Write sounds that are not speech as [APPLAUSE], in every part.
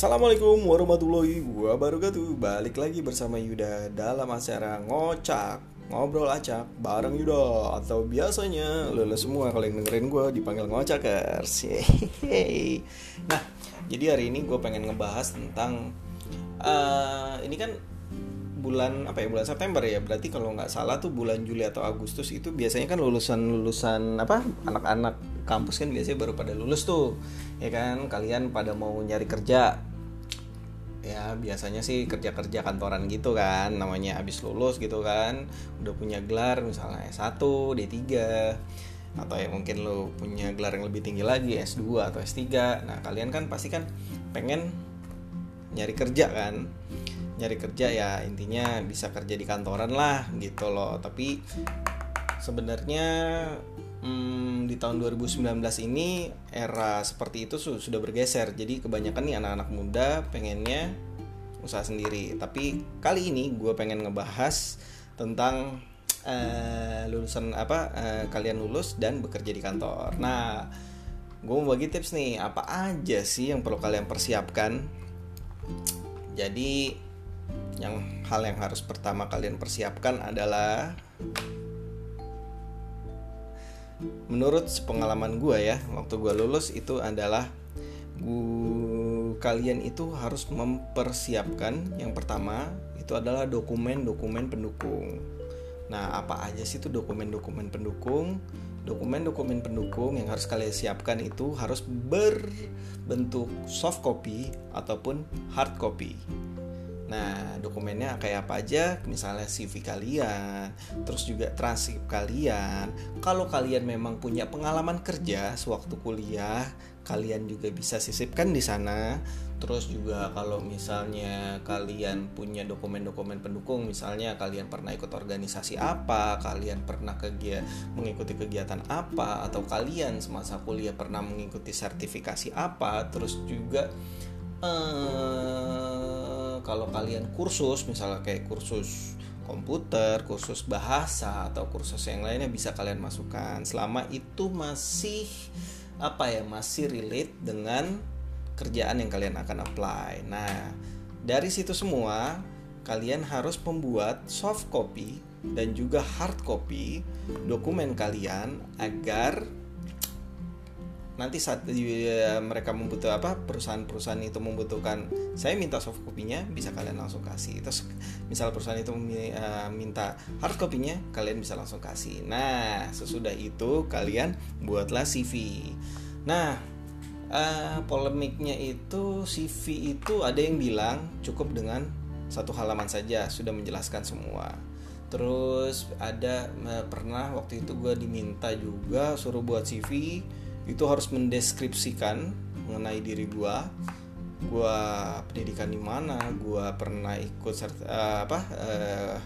Assalamualaikum warahmatullahi wabarakatuh. Balik lagi bersama Yuda dalam acara ngocak Ngobrol acak bareng Yuda. Atau biasanya lo semua kalau yang dengerin gue dipanggil ngocakers. Nah jadi hari ini gue pengen ngebahas tentang uh, Ini kan bulan apa ya bulan September ya. Berarti kalau nggak salah tuh bulan Juli atau Agustus itu biasanya kan lulusan lulusan apa anak-anak kampus kan biasanya baru pada lulus tuh. Ya kan kalian pada mau nyari kerja ya biasanya sih kerja-kerja kantoran gitu kan namanya habis lulus gitu kan udah punya gelar misalnya S1, D3 atau ya mungkin lo punya gelar yang lebih tinggi lagi S2 atau S3 nah kalian kan pasti kan pengen nyari kerja kan. Nyari kerja ya intinya bisa kerja di kantoran lah gitu loh. Tapi sebenarnya hmm, di tahun 2019 ini era seperti itu sudah bergeser. Jadi kebanyakan nih anak-anak muda pengennya usaha sendiri. Tapi kali ini gue pengen ngebahas tentang uh, lulusan apa uh, kalian lulus dan bekerja di kantor. Nah gue mau bagi tips nih apa aja sih yang perlu kalian persiapkan? Jadi yang hal yang harus pertama kalian persiapkan adalah menurut pengalaman gue ya waktu gue lulus itu adalah gue kalian itu harus mempersiapkan. Yang pertama itu adalah dokumen-dokumen pendukung. Nah apa aja sih itu dokumen-dokumen pendukung? Dokumen-dokumen pendukung yang harus kalian siapkan itu harus berbentuk soft copy ataupun hard copy Nah, dokumennya kayak apa aja? Misalnya CV kalian, terus juga transkrip kalian. Kalau kalian memang punya pengalaman kerja sewaktu kuliah, kalian juga bisa sisipkan di sana. Terus juga kalau misalnya kalian punya dokumen-dokumen pendukung, misalnya kalian pernah ikut organisasi apa, kalian pernah kegiatan mengikuti kegiatan apa, atau kalian semasa kuliah pernah mengikuti sertifikasi apa, terus juga eh, kalau kalian kursus misalnya kayak kursus komputer, kursus bahasa atau kursus yang lainnya bisa kalian masukkan selama itu masih apa ya masih relate dengan kerjaan yang kalian akan apply. Nah, dari situ semua kalian harus membuat soft copy dan juga hard copy dokumen kalian agar nanti saat mereka membutuhkan apa perusahaan-perusahaan itu membutuhkan saya minta soft copy-nya bisa kalian langsung kasih. Terus misal perusahaan itu uh, minta hard copy-nya kalian bisa langsung kasih. Nah sesudah itu kalian buatlah CV nah uh, polemiknya itu CV itu ada yang bilang cukup dengan satu halaman saja sudah menjelaskan semua. Terus ada uh, pernah waktu itu gue diminta juga suruh buat CV itu harus mendeskripsikan mengenai diri gue gue pendidikan di mana gue pernah ikut uh, apa uh,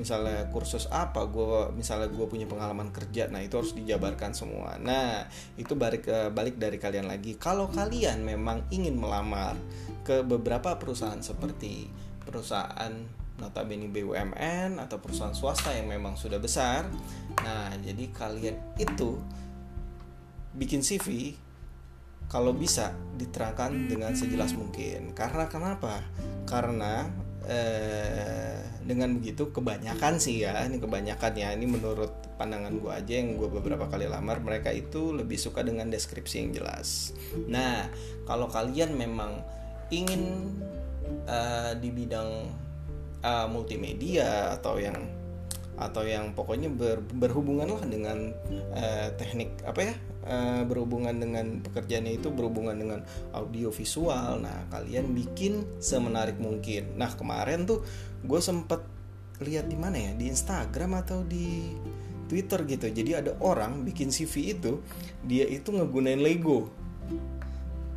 misalnya kursus apa gue misalnya gue punya pengalaman kerja nah itu harus dijabarkan semua. Nah itu balik uh, balik dari kalian lagi. Kalau kalian memang ingin melamar ke beberapa perusahaan seperti perusahaan notabene BUMN atau perusahaan swasta yang memang sudah besar nah jadi kalian itu bikin CV kalau bisa diterangkan dengan sejelas mungkin. Karena kenapa? Karena eh, dengan begitu kebanyakan sih ya, ini kebanyakan ya, ini menurut pandangan gue aja yang gue beberapa kali lamar, mereka itu lebih suka dengan deskripsi yang jelas. Nah, kalau kalian memang ingin uh, di bidang uh, multimedia atau yang atau yang pokoknya ber, berhubungan lah dengan uh, teknik apa ya uh, berhubungan dengan pekerjaannya itu berhubungan dengan audio visual nah kalian bikin semenarik mungkin. Nah kemarin tuh gue sempet lihat di mana ya? Di Instagram atau di Twitter gitu. Jadi ada orang bikin CV itu dia itu ngegunain Lego.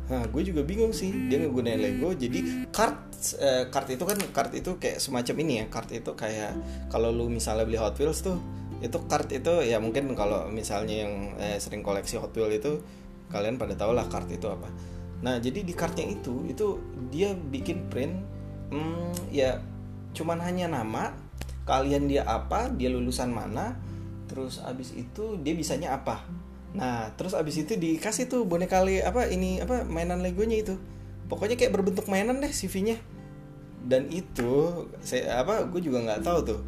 Nah, gue juga bingung sih dia ngegunain Lego. Jadi kart eh, kart itu kan kart itu kayak semacam ini ya. Kart itu kayak kalau lu misalnya beli Hot Wheels tuh, itu kart itu ya mungkin kalau misalnya yang eh, sering koleksi Hot Wheels itu kalian pada tau lah kart itu apa. Nah, jadi di kartnya itu itu dia bikin print hmm, ya cuman hanya nama, kalian dia apa, dia lulusan mana, terus abis itu dia bisanya apa Nah, terus abis itu dikasih tuh boneka le apa ini apa mainan Legonya itu. pokoknya kayak berbentuk mainan deh CV-nya dan itu saya apa gue juga nggak tahu tuh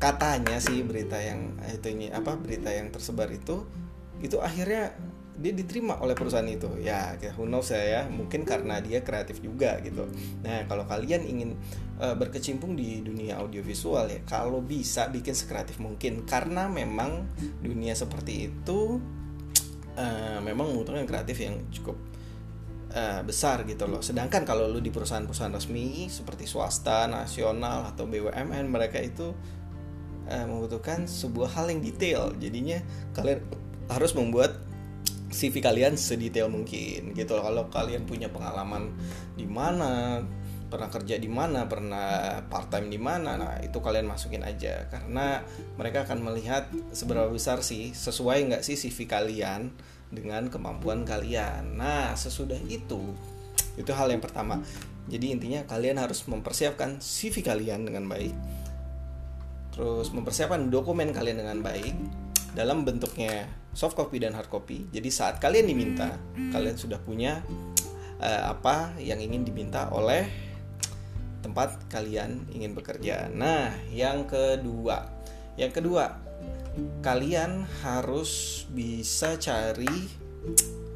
katanya sih berita yang itu ini apa berita yang tersebar itu itu akhirnya dia diterima oleh perusahaan itu. Ya who knows ya, ya. Mungkin karena dia kreatif juga gitu. Nah kalau kalian ingin uh, berkecimpung di dunia audiovisual ya kalau bisa bikin sekreatif mungkin. Karena memang dunia seperti itu uh, memang membutuhkan kreatif yang cukup uh, besar gitu loh. Sedangkan kalau lu di perusahaan-perusahaan resmi seperti swasta nasional atau BUMN mereka itu uh, membutuhkan sebuah hal yang detail jadinya kalian harus membuat CV kalian sedetail mungkin gitu loh. Kalau kalian punya pengalaman di mana, pernah kerja di mana, pernah part time di mana, nah itu kalian masukin aja karena mereka akan melihat seberapa besar sih sesuai nggak sih CV kalian dengan kemampuan kalian. Nah sesudah itu itu hal yang pertama. Jadi intinya kalian harus mempersiapkan CV kalian dengan baik, terus mempersiapkan dokumen kalian dengan baik dalam bentuknya soft copy dan hard copy. Jadi saat kalian diminta, kalian sudah punya uh, apa yang ingin diminta oleh tempat kalian ingin bekerja. Nah, yang kedua, yang kedua, kalian harus bisa cari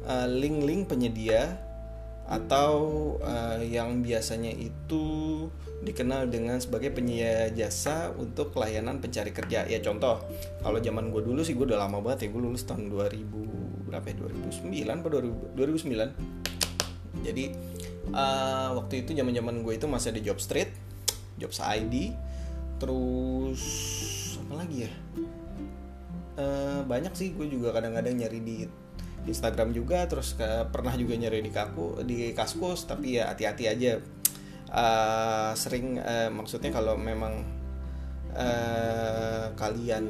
eh, link-link uh, penyedia atau uh, yang biasanya itu dikenal dengan sebagai penyedia jasa untuk pelayanan pencari kerja. Ya contoh kalau zaman gue dulu sih gue udah lama banget ya gue lulus tahun 2000 berapa ya? 2009 atau 2009 jadi uh, waktu itu zaman zaman gue itu masih ada job street job ID terus apa lagi ya? Uh, banyak sih gue juga kadang-kadang nyari di Instagram juga terus ke, pernah juga nyari di kaku di kaskus tapi ya hati-hati aja uh, sering uh, maksudnya kalau memang uh, kalian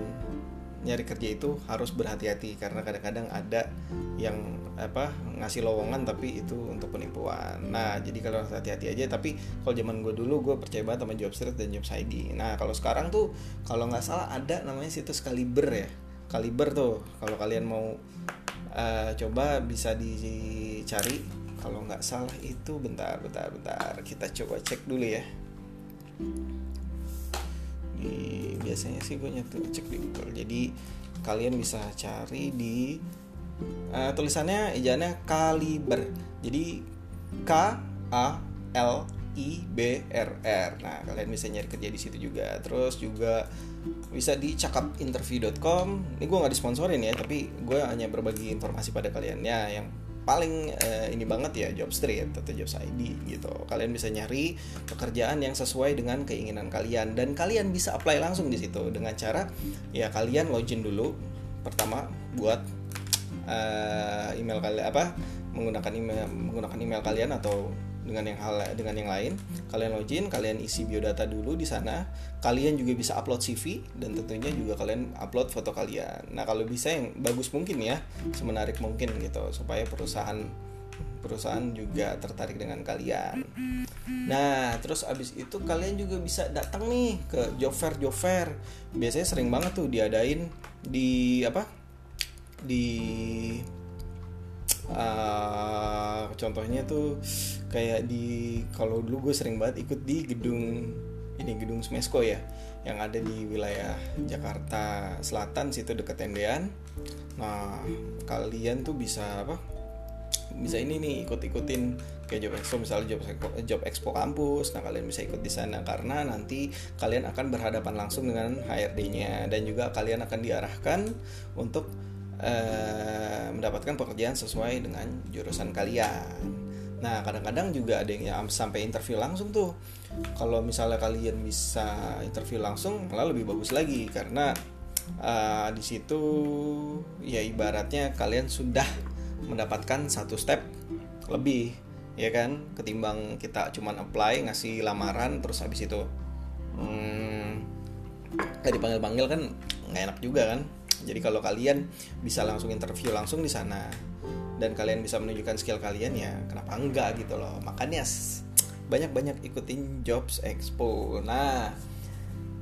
nyari kerja itu harus berhati-hati karena kadang-kadang ada yang apa ngasih lowongan tapi itu untuk penipuan. Nah jadi kalau hati-hati aja. Tapi kalau zaman gue dulu gue percaya banget sama Jobstreet dan Jobs ID. Nah kalau sekarang tuh kalau nggak salah ada namanya situs Kaliber ya. Kaliber tuh kalau kalian mau uh, coba bisa dicari. Kalau nggak salah itu bentar bentar bentar. Kita coba cek dulu ya. Di biasanya sih gue nyatu cek di Google. Jadi kalian bisa cari di uh, tulisannya ejanya kaliber. Jadi K A L I B R R. Nah kalian bisa nyari kerja di situ juga. Terus juga bisa di cakapinterview.com ini gue nggak disponsorin ya tapi gue hanya berbagi informasi pada kalian. Ya yang paling uh, ini banget ya job street atau job ID gitu. Kalian bisa nyari pekerjaan yang sesuai dengan keinginan kalian. Dan kalian bisa apply langsung di situ dengan cara ya kalian login dulu. Pertama buat uh, email kalian apa menggunakan email menggunakan email kalian atau dengan yang hal dengan yang lain. Kalian login kalian isi biodata dulu di sana. Kalian juga bisa upload CV dan tentunya juga kalian upload foto kalian. Nah kalau bisa yang bagus mungkin ya semenarik mungkin gitu supaya perusahaan perusahaan juga tertarik dengan kalian. Nah terus abis itu kalian juga bisa datang nih ke job fair job fair biasanya sering banget tuh diadain di apa? Di uh, contohnya tuh kayak di kalau dulu gue sering banget ikut di gedung ini gedung Smesco ya yang ada di wilayah Jakarta Selatan situ deket tendean. Nah kalian tuh bisa apa? Bisa ini nih ikut-ikutin kayak job expo misalnya job expo, job expo kampus. Nah kalian bisa ikut di sana karena nanti kalian akan berhadapan langsung dengan HRD-nya dan juga kalian akan diarahkan untuk uh, mendapatkan pekerjaan sesuai dengan jurusan kalian. Nah kadang-kadang juga ada yang ya, sampai interview langsung tuh. Kalau misalnya kalian bisa interview langsung malah lebih bagus lagi. Karena uh, di situ ya ibaratnya kalian sudah mendapatkan satu step lebih ya kan? Ketimbang kita cuman apply ngasih lamaran terus habis itu hmm, kayak dipanggil-panggil kan nggak enak juga kan jadi kalau kalian bisa langsung interview langsung di sana dan kalian bisa menunjukkan skill kalian ya kenapa enggak gitu loh. Makanya banyak-banyak ikutin jobs expo. Nah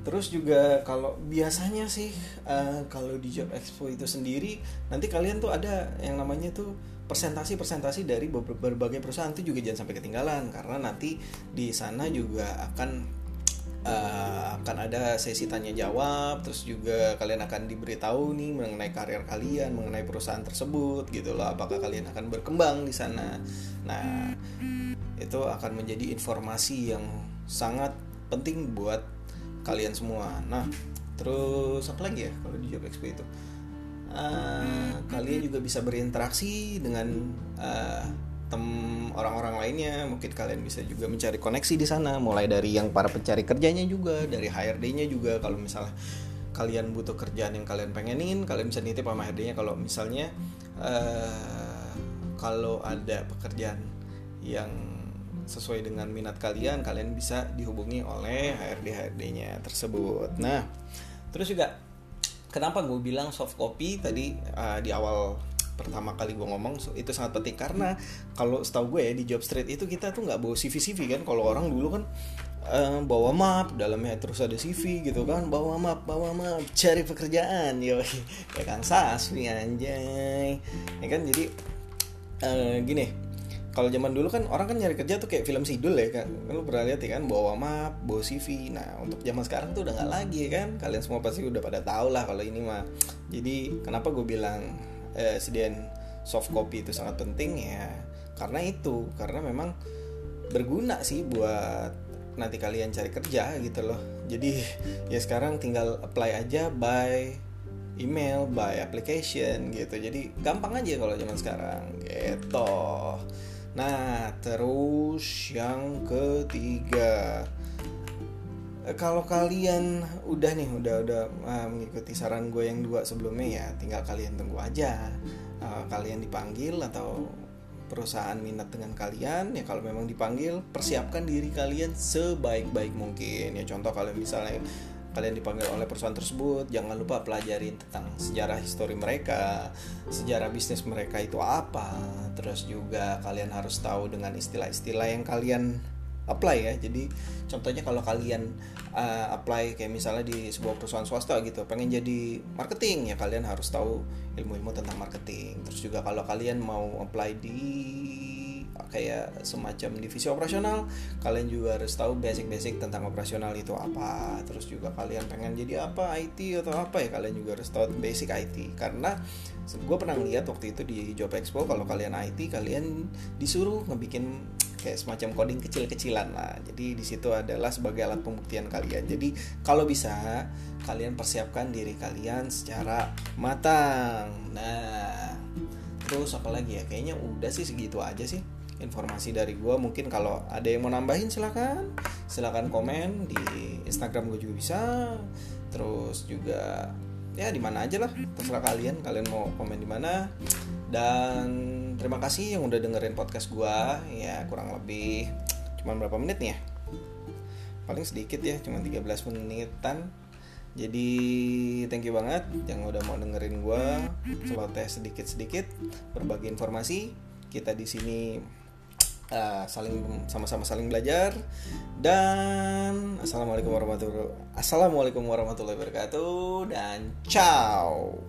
terus juga kalau biasanya sih uh, kalau di job expo itu sendiri nanti kalian tuh ada yang namanya tuh presentasi-presentasi dari berbagai perusahaan. Itu juga jangan sampai ketinggalan karena nanti di sana juga akan uh, akan ada sesi tanya jawab terus juga kalian akan diberitahu nih mengenai karir kalian mengenai perusahaan tersebut gitu loh. Apakah kalian akan berkembang di sana? Nah itu akan menjadi informasi yang sangat penting buat kalian semua. Nah terus apa lagi ya kalau di job expo itu? Uh, kalian juga bisa berinteraksi dengan uh, tem orang-orang lainnya. Mungkin kalian bisa juga mencari koneksi di sana. Mulai dari yang para pencari kerjanya juga dari HRD-nya juga. Kalau misalnya kalian butuh kerjaan yang kalian pengenin kalian bisa nitip sama HRD-nya kalau misalnya uh, kalau ada pekerjaan yang sesuai dengan minat kalian kalian bisa dihubungi oleh HRD HRD-nya tersebut. Nah terus juga kenapa gue bilang soft copy tadi uh, di awal pertama kali gue ngomong itu sangat penting. Karena kalau setahu gue ya, di job street itu kita tuh nggak bawa CV CV kan. Kalau orang dulu kan uh, bawa map dalamnya terus ada CV gitu kan. Bawa map bawa map cari pekerjaan yo. [LAUGHS] Ya kan sasmi anjay. Ya kan jadi uh, gini kalau zaman dulu kan orang kan nyari kerja tuh kayak film sidul ya kan lu pernah lihat ya kan bawa map bawa CV nah untuk zaman sekarang tuh udah nggak lagi ya kan. Kalian semua pasti udah pada tahu lah kalau ini mah. Jadi kenapa gue bilang eh, sediain soft copy itu sangat penting ya. Karena itu karena memang berguna sih buat nanti kalian cari kerja gitu loh. Jadi [LAUGHS] ya sekarang tinggal apply aja by email by application gitu. Jadi gampang aja kalau zaman sekarang. Gitu. Nah, terus yang ketiga, kalau kalian udah nih, udah udah uh, mengikuti saran gue yang dua sebelumnya ya, tinggal kalian tunggu aja. Uh, kalian dipanggil atau perusahaan minat dengan kalian ya kalau memang dipanggil persiapkan diri kalian sebaik-baik mungkin ya contoh kalian misalnya kalian dipanggil oleh perusahaan tersebut jangan lupa pelajarin tentang sejarah histori mereka sejarah bisnis mereka itu apa terus juga kalian harus tahu dengan istilah-istilah yang kalian apply ya. Jadi contohnya kalau kalian uh, apply kayak misalnya di sebuah perusahaan swasta gitu pengen jadi marketing ya kalian harus tahu ilmu-ilmu tentang marketing. Terus juga kalau kalian mau apply di kayak semacam divisi operasional kalian juga harus tahu basic-basic tentang operasional itu apa. Terus juga kalian pengen jadi apa IT atau apa ya kalian juga harus tahu basic IT karena gue pernah lihat waktu itu di job expo kalau kalian IT kalian disuruh ngebikin kayak semacam coding kecil-kecilan lah. Jadi di situ adalah sebagai alat pembuktian kalian. Jadi kalau bisa kalian persiapkan diri kalian secara matang. Nah, terus apa lagi ya? Kayaknya udah sih segitu aja sih informasi dari gue mungkin kalau ada yang mau nambahin silahkan silahkan komen di Instagram gue juga bisa terus juga ya di mana aja lah terserah kalian kalian mau komen di mana dan terima kasih yang udah dengerin podcast gue ya kurang lebih cuma berapa menit nih ya? Paling sedikit ya cuma 13 menitan. Jadi thank you banget yang udah mau dengerin gue celoteh sedikit-sedikit berbagi informasi kita di sini uh, saling sama-sama saling belajar. Dan assalamualaikum warahmatullahi assalamualaikum warahmatullahi wabarakatuh dan ciao